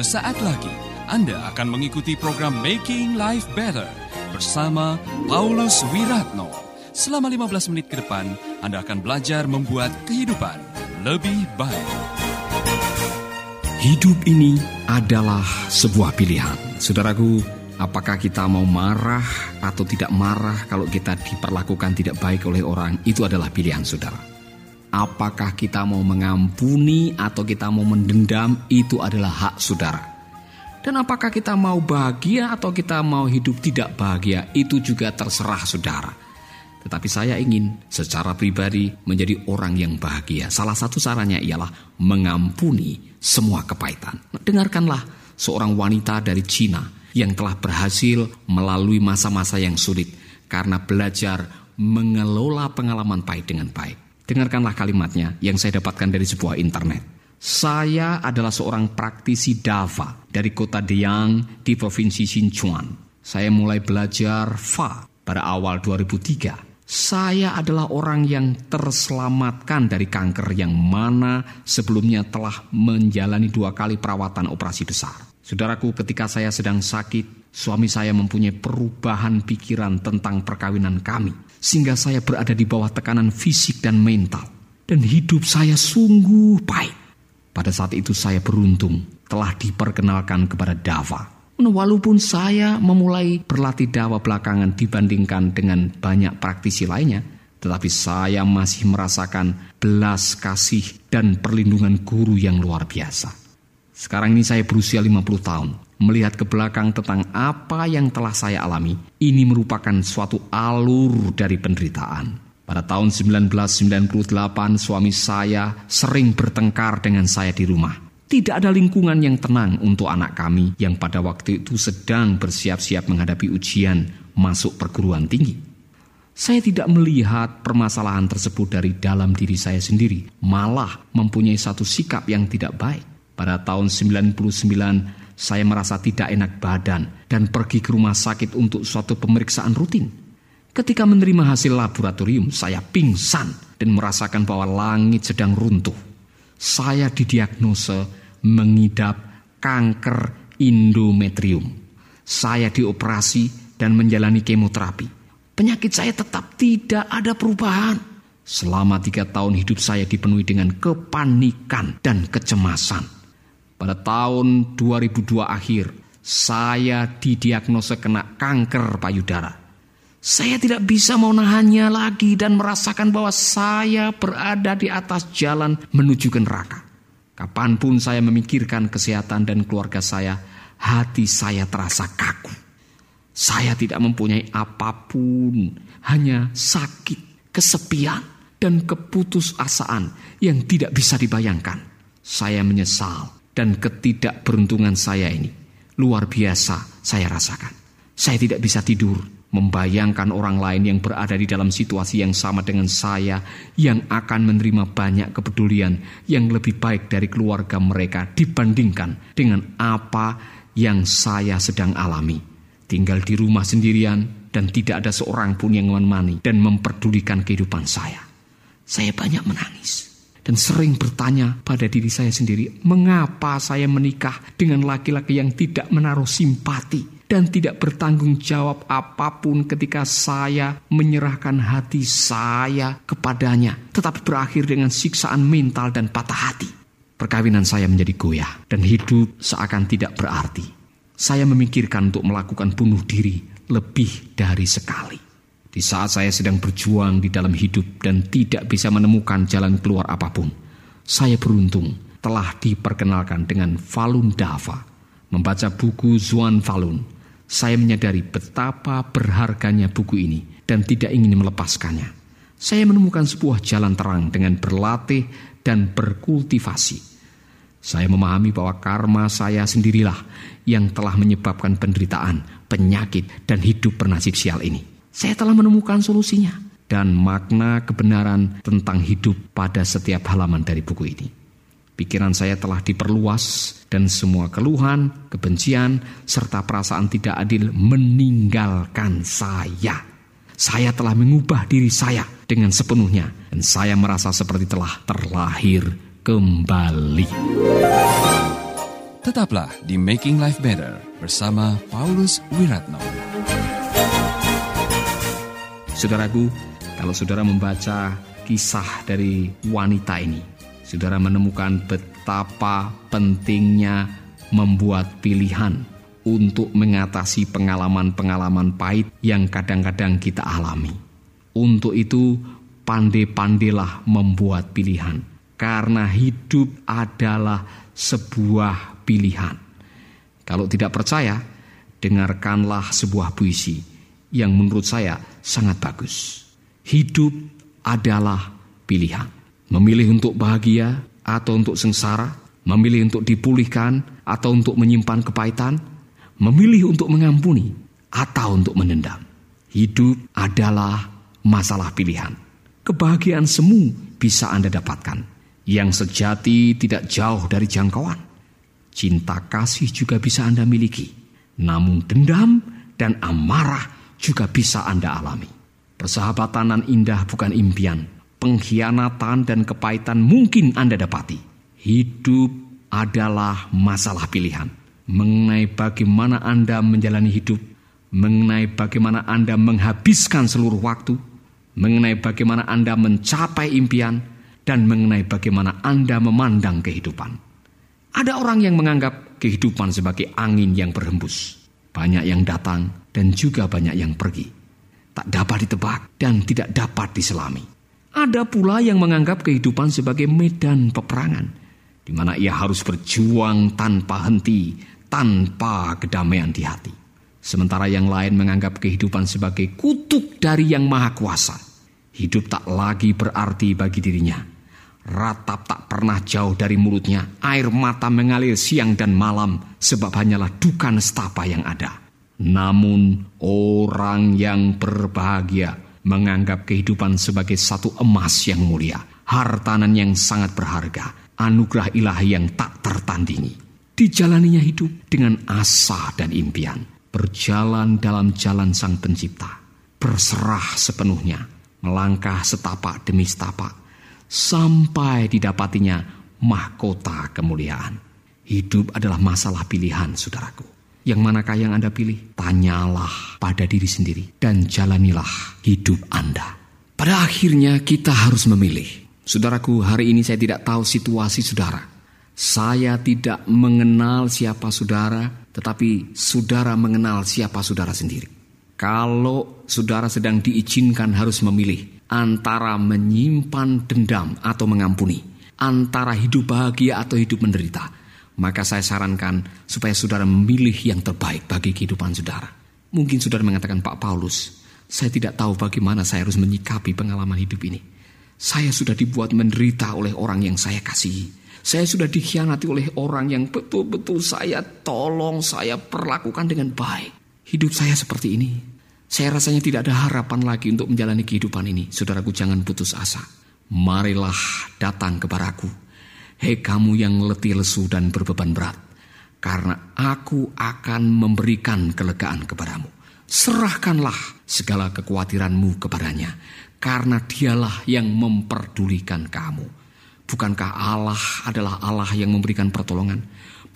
Sesaat lagi Anda akan mengikuti program Making Life Better bersama Paulus Wiratno. Selama 15 menit ke depan, Anda akan belajar membuat kehidupan lebih baik. Hidup ini adalah sebuah pilihan. Saudaraku, apakah kita mau marah atau tidak marah kalau kita diperlakukan tidak baik oleh orang, itu adalah pilihan saudara. Apakah kita mau mengampuni atau kita mau mendendam, itu adalah hak saudara. Dan apakah kita mau bahagia atau kita mau hidup tidak bahagia, itu juga terserah saudara. Tetapi saya ingin secara pribadi menjadi orang yang bahagia. Salah satu caranya ialah mengampuni semua kepahitan. Dengarkanlah seorang wanita dari Cina yang telah berhasil melalui masa-masa yang sulit karena belajar mengelola pengalaman pahit dengan baik. Dengarkanlah kalimatnya yang saya dapatkan dari sebuah internet. Saya adalah seorang praktisi Dava dari kota Deyang di provinsi Sichuan. Saya mulai belajar Fa pada awal 2003. Saya adalah orang yang terselamatkan dari kanker yang mana sebelumnya telah menjalani dua kali perawatan operasi besar. Saudaraku, ketika saya sedang sakit, suami saya mempunyai perubahan pikiran tentang perkawinan kami, sehingga saya berada di bawah tekanan fisik dan mental, dan hidup saya sungguh pahit. Pada saat itu saya beruntung telah diperkenalkan kepada Dava. Walaupun saya memulai berlatih dawa belakangan dibandingkan dengan banyak praktisi lainnya, tetapi saya masih merasakan belas kasih dan perlindungan guru yang luar biasa. Sekarang ini saya berusia 50 tahun. Melihat ke belakang tentang apa yang telah saya alami, ini merupakan suatu alur dari penderitaan. Pada tahun 1998 suami saya sering bertengkar dengan saya di rumah. Tidak ada lingkungan yang tenang untuk anak kami yang pada waktu itu sedang bersiap-siap menghadapi ujian masuk perguruan tinggi. Saya tidak melihat permasalahan tersebut dari dalam diri saya sendiri, malah mempunyai satu sikap yang tidak baik. Pada tahun 99 saya merasa tidak enak badan dan pergi ke rumah sakit untuk suatu pemeriksaan rutin. Ketika menerima hasil laboratorium, saya pingsan dan merasakan bahwa langit sedang runtuh. Saya didiagnose mengidap kanker endometrium. Saya dioperasi dan menjalani kemoterapi. Penyakit saya tetap tidak ada perubahan. Selama tiga tahun hidup saya dipenuhi dengan kepanikan dan kecemasan. Pada tahun 2002 akhir, saya didiagnose kena kanker payudara. Saya tidak bisa menahannya lagi dan merasakan bahwa saya berada di atas jalan menuju ke neraka. Kapan pun saya memikirkan kesehatan dan keluarga saya, hati saya terasa kaku. Saya tidak mempunyai apa pun, hanya sakit, kesepian, dan keputusasaan yang tidak bisa dibayangkan. Saya menyesal dan ketidakberuntungan saya ini luar biasa saya rasakan. Saya tidak bisa tidur membayangkan orang lain yang berada di dalam situasi yang sama dengan saya, yang akan menerima banyak kepedulian yang lebih baik dari keluarga mereka dibandingkan dengan apa yang saya sedang alami. Tinggal di rumah sendirian dan tidak ada seorang pun yang menemani dan memperdulikan kehidupan saya. Saya banyak menangis dan sering bertanya pada diri saya sendiri, mengapa saya menikah dengan laki-laki yang tidak menaruh simpati dan tidak bertanggung jawab apa pun ketika saya menyerahkan hati saya kepadanya, tetapi berakhir dengan siksaan mental dan patah hati. Perkawinan saya menjadi goyah dan hidup seakan tidak berarti. Saya memikirkan untuk melakukan bunuh diri lebih dari sekali. Di saat saya sedang berjuang di dalam hidup dan tidak bisa menemukan jalan keluar apa pun, saya beruntung telah diperkenalkan dengan Falun Dafa, membaca buku Zuan Falun saya menyadari betapa berharganya buku ini dan tidak ingin melepaskannya. Saya menemukan sebuah jalan terang dengan berlatih dan berkultivasi. Saya memahami bahwa karma saya sendirilah yang telah menyebabkan penderitaan, penyakit, dan hidup bernasib sial ini. Saya telah menemukan solusinya dan makna kebenaran tentang hidup pada setiap halaman dari buku ini. Pikiran saya telah diperluas dan semua keluhan, kebencian, serta perasaan tidak adil meninggalkan saya. Saya telah mengubah diri saya dengan sepenuhnya dan saya merasa seperti telah terlahir kembali. Tetaplah di Making Life Better bersama Paulus Wiratno. Saudaraku, kalau saudara membaca kisah dari wanita ini, saudara menemukan betapa pentingnya membuat pilihan untuk mengatasi pengalaman-pengalaman pahit yang kadang-kadang kita alami. Untuk itu, pandai-pandailah membuat pilihan, karena hidup adalah sebuah pilihan. Kalau tidak percaya, dengarkanlah sebuah puisi yang menurut saya sangat bagus. Hidup adalah pilihan. Memilih untuk bahagia atau untuk sengsara, memilih untuk dipulihkan atau untuk menyimpan kepahitan, memilih untuk mengampuni atau untuk menendam. Hidup adalah masalah pilihan. Kebahagiaan semu bisa Anda dapatkan. Yang sejati tidak jauh dari jangkauan. Cinta kasih juga bisa Anda miliki. Namun dendam dan amarah juga bisa Anda alami. Persahabatan yang indah bukan impian. Pengkhianatan dan kepahitan mungkin Anda dapati. Hidup adalah masalah pilihan. Mengenai bagaimana Anda menjalani hidup, mengenai bagaimana Anda menghabiskan seluruh waktu, mengenai bagaimana Anda mencapai impian, dan mengenai bagaimana Anda memandang kehidupan. Ada orang yang menganggap kehidupan sebagai angin yang berhembus. Banyak yang datang dan juga banyak yang pergi. Tak dapat ditebak dan tidak dapat diselami. Ada pula yang menganggap kehidupan sebagai medan peperangan, di mana ia harus berjuang tanpa henti, tanpa kedamaian di hati. Sementara yang lain menganggap kehidupan sebagai kutuk dari yang maha kuasa. Hidup tak lagi berarti bagi dirinya. Ratap tak pernah jauh dari mulutnya. Air mata mengalir siang dan malam sebab hanyalah duka nestapa yang ada. Namun orang yang berbahagia menganggap kehidupan sebagai satu emas yang mulia, hartanan yang sangat berharga, anugerah ilahi yang tak tertandingi. Dijalaninya hidup dengan asa dan impian, berjalan dalam jalan Sang Pencipta, berserah sepenuhnya, melangkah setapak demi setapak, sampai didapatinya mahkota kemuliaan. Hidup adalah masalah pilihan, saudaraku. Yang manakah yang Anda pilih? Tanyalah pada diri sendiri dan jalanilah hidup Anda. Pada akhirnya kita harus memilih. Saudaraku, hari ini saya tidak tahu situasi saudara. Saya tidak mengenal siapa saudara, tetapi saudara mengenal siapa saudara sendiri. Kalau saudara sedang diizinkan harus memilih antara menyimpan dendam atau mengampuni, antara hidup bahagia atau hidup menderita, maka saya sarankan supaya saudara memilih yang terbaik bagi kehidupan saudara. Mungkin saudara mengatakan, Pak Paulus, saya tidak tahu bagaimana saya harus menyikapi pengalaman hidup ini. Saya sudah dibuat menderita oleh orang yang saya kasihi. Saya sudah dikhianati oleh orang yang betul-betul saya tolong, saya perlakukan dengan baik. Hidup saya seperti ini. Saya rasanya tidak ada harapan lagi untuk menjalani kehidupan ini. Saudaraku jangan putus asa. Marilah datang kepadaku Hei kamu yang letih lesu dan berbeban berat, karena aku akan memberikan kelegaan kepadamu. Serahkanlah segala kekhawatiranmu kepadanya, karena dialah yang memperdulikan kamu. Bukankah Allah adalah Allah yang memberikan pertolongan?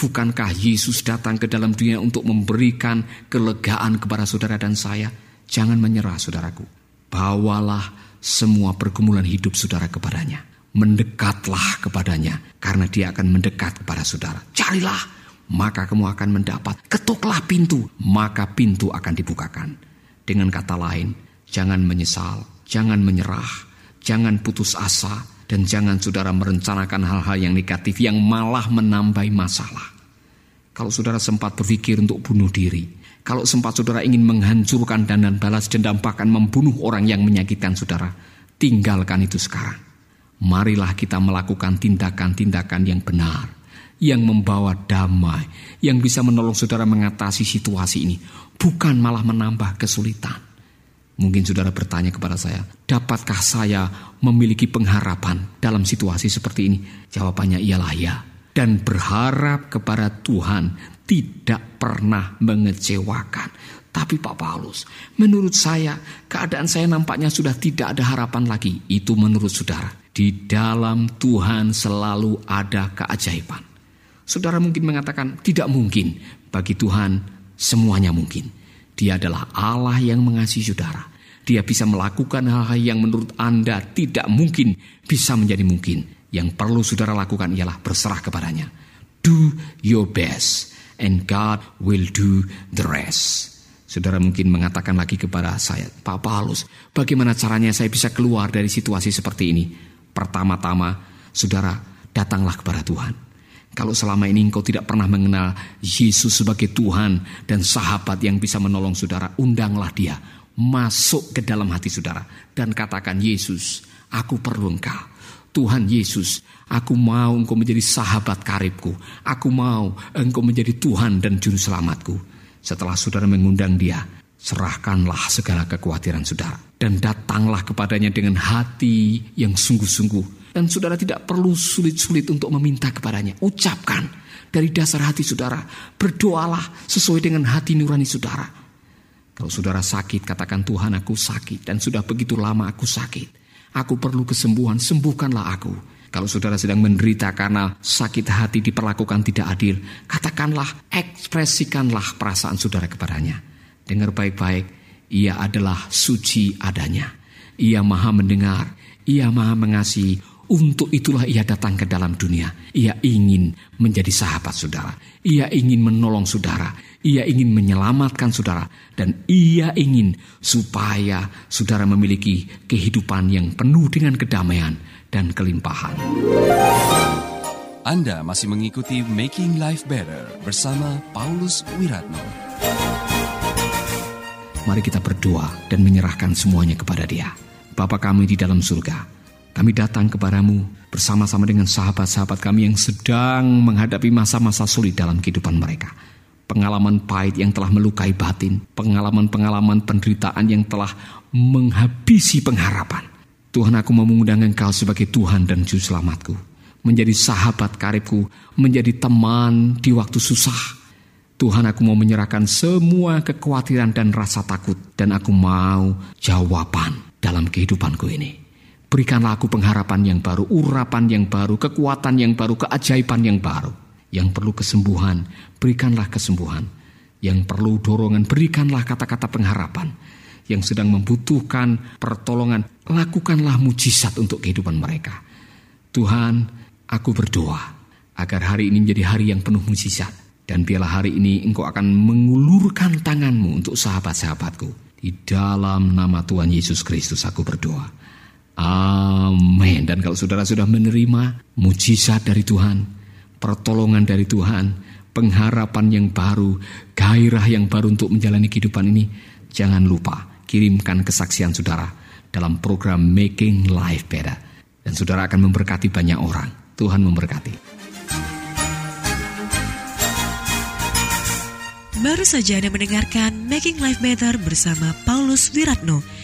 Bukankah Yesus datang ke dalam dunia untuk memberikan kelegaan kepada saudara dan saya? Jangan menyerah saudaraku. Bawalah semua pergumulan hidup saudara kepadanya mendekatlah kepadanya karena dia akan mendekat kepada saudara. Carilah, maka kamu akan mendapat. Ketuklah pintu, maka pintu akan dibukakan. Dengan kata lain, jangan menyesal, jangan menyerah, jangan putus asa, dan jangan saudara merencanakan hal-hal yang negatif yang malah menambah masalah. Kalau saudara sempat berpikir untuk bunuh diri, kalau sempat saudara ingin menghancurkan dan, dan balas dendam bahkan membunuh orang yang menyakitkan saudara, tinggalkan itu sekarang marilah kita melakukan tindakan-tindakan yang benar, yang membawa damai, yang bisa menolong saudara mengatasi situasi ini, bukan malah menambah kesulitan. Mungkin saudara bertanya kepada saya, dapatkah saya memiliki pengharapan dalam situasi seperti ini? Jawabannya ialah ya. Dan berharap kepada Tuhan tidak pernah mengecewakan. Tapi Pak Paulus, menurut saya keadaan saya nampaknya sudah tidak ada harapan lagi. Itu menurut saudara. Di dalam Tuhan selalu ada keajaiban. Saudara mungkin mengatakan, tidak mungkin. Bagi Tuhan, semuanya mungkin. Dia adalah Allah yang mengasihi saudara. Dia bisa melakukan hal-hal yang menurut Anda tidak mungkin bisa menjadi mungkin. Yang perlu saudara lakukan ialah berserah kepadanya. Do your best and God will do the rest. Saudara mungkin mengatakan lagi kepada saya, Pak Paulus, bagaimana caranya saya bisa keluar dari situasi seperti ini? Pertama-tama, saudara, datanglah kepada Tuhan. Kalau selama ini engkau tidak pernah mengenal Yesus sebagai Tuhan dan sahabat yang bisa menolong saudara, undanglah dia masuk ke dalam hati saudara dan katakan, Yesus, aku perlu engkau. Tuhan Yesus, aku mau engkau menjadi sahabat karibku. Aku mau engkau menjadi Tuhan dan Juru Selamatku. Setelah saudara mengundang dia, serahkanlah segala kekhawatiran saudara. Dan datanglah kepadanya dengan hati yang sungguh-sungguh. Dan saudara tidak perlu sulit-sulit untuk meminta kepadanya. Ucapkan dari dasar hati saudara. Berdoalah sesuai dengan hati nurani saudara. Kalau saudara sakit, katakan Tuhan aku sakit. Dan sudah begitu lama aku sakit. Aku perlu kesembuhan, sembuhkanlah aku. Kalau saudara sedang menderita karena sakit hati diperlakukan tidak adil, katakanlah, ekspresikanlah perasaan saudara kepadanya. Dengar baik-baik, ia adalah suci adanya. Ia maha mendengar, ia maha mengasihi, untuk itulah ia datang ke dalam dunia. Ia ingin menjadi sahabat saudara. Ia ingin menolong saudara. Ia ingin menyelamatkan saudara. Dan ia ingin supaya saudara memiliki kehidupan yang penuh dengan kedamaian dan kelimpahan. Anda masih mengikuti Making Life Better bersama Paulus Wiratno. Mari kita berdoa dan menyerahkan semuanya kepada Dia. Bapa kami di dalam surga, kami datang kepadamu bersama-sama dengan sahabat-sahabat kami yang sedang menghadapi masa-masa sulit dalam kehidupan mereka. Pengalaman pahit yang telah melukai batin, pengalaman-pengalaman penderitaan yang telah menghabisi pengharapan. Tuhan aku mau mengundang engkau sebagai Tuhan dan Juru Selamatku. Menjadi sahabat karibku, menjadi teman di waktu susah. Tuhan aku mau menyerahkan semua kekhawatiran dan rasa takut. Dan aku mau jawaban dalam kehidupanku ini. Berikanlah aku pengharapan yang baru, urapan yang baru, kekuatan yang baru, keajaiban yang baru. Yang perlu kesembuhan, berikanlah kesembuhan. Yang perlu dorongan, berikanlah kata-kata pengharapan yang sedang membutuhkan pertolongan, lakukanlah mujizat untuk kehidupan mereka. Tuhan, aku berdoa agar hari ini menjadi hari yang penuh mujizat. Dan biarlah hari ini engkau akan mengulurkan tanganmu untuk sahabat-sahabatku. Di dalam nama Tuhan Yesus Kristus aku berdoa. Amin. Dan kalau saudara sudah menerima mujizat dari Tuhan, pertolongan dari Tuhan, pengharapan yang baru, gairah yang baru untuk menjalani kehidupan ini, jangan lupa kirimkan kesaksian saudara dalam program Making Life Better. Dan saudara akan memberkati banyak orang. Tuhan memberkati. Baru saja Anda mendengarkan Making Life Better bersama Paulus Wiratno.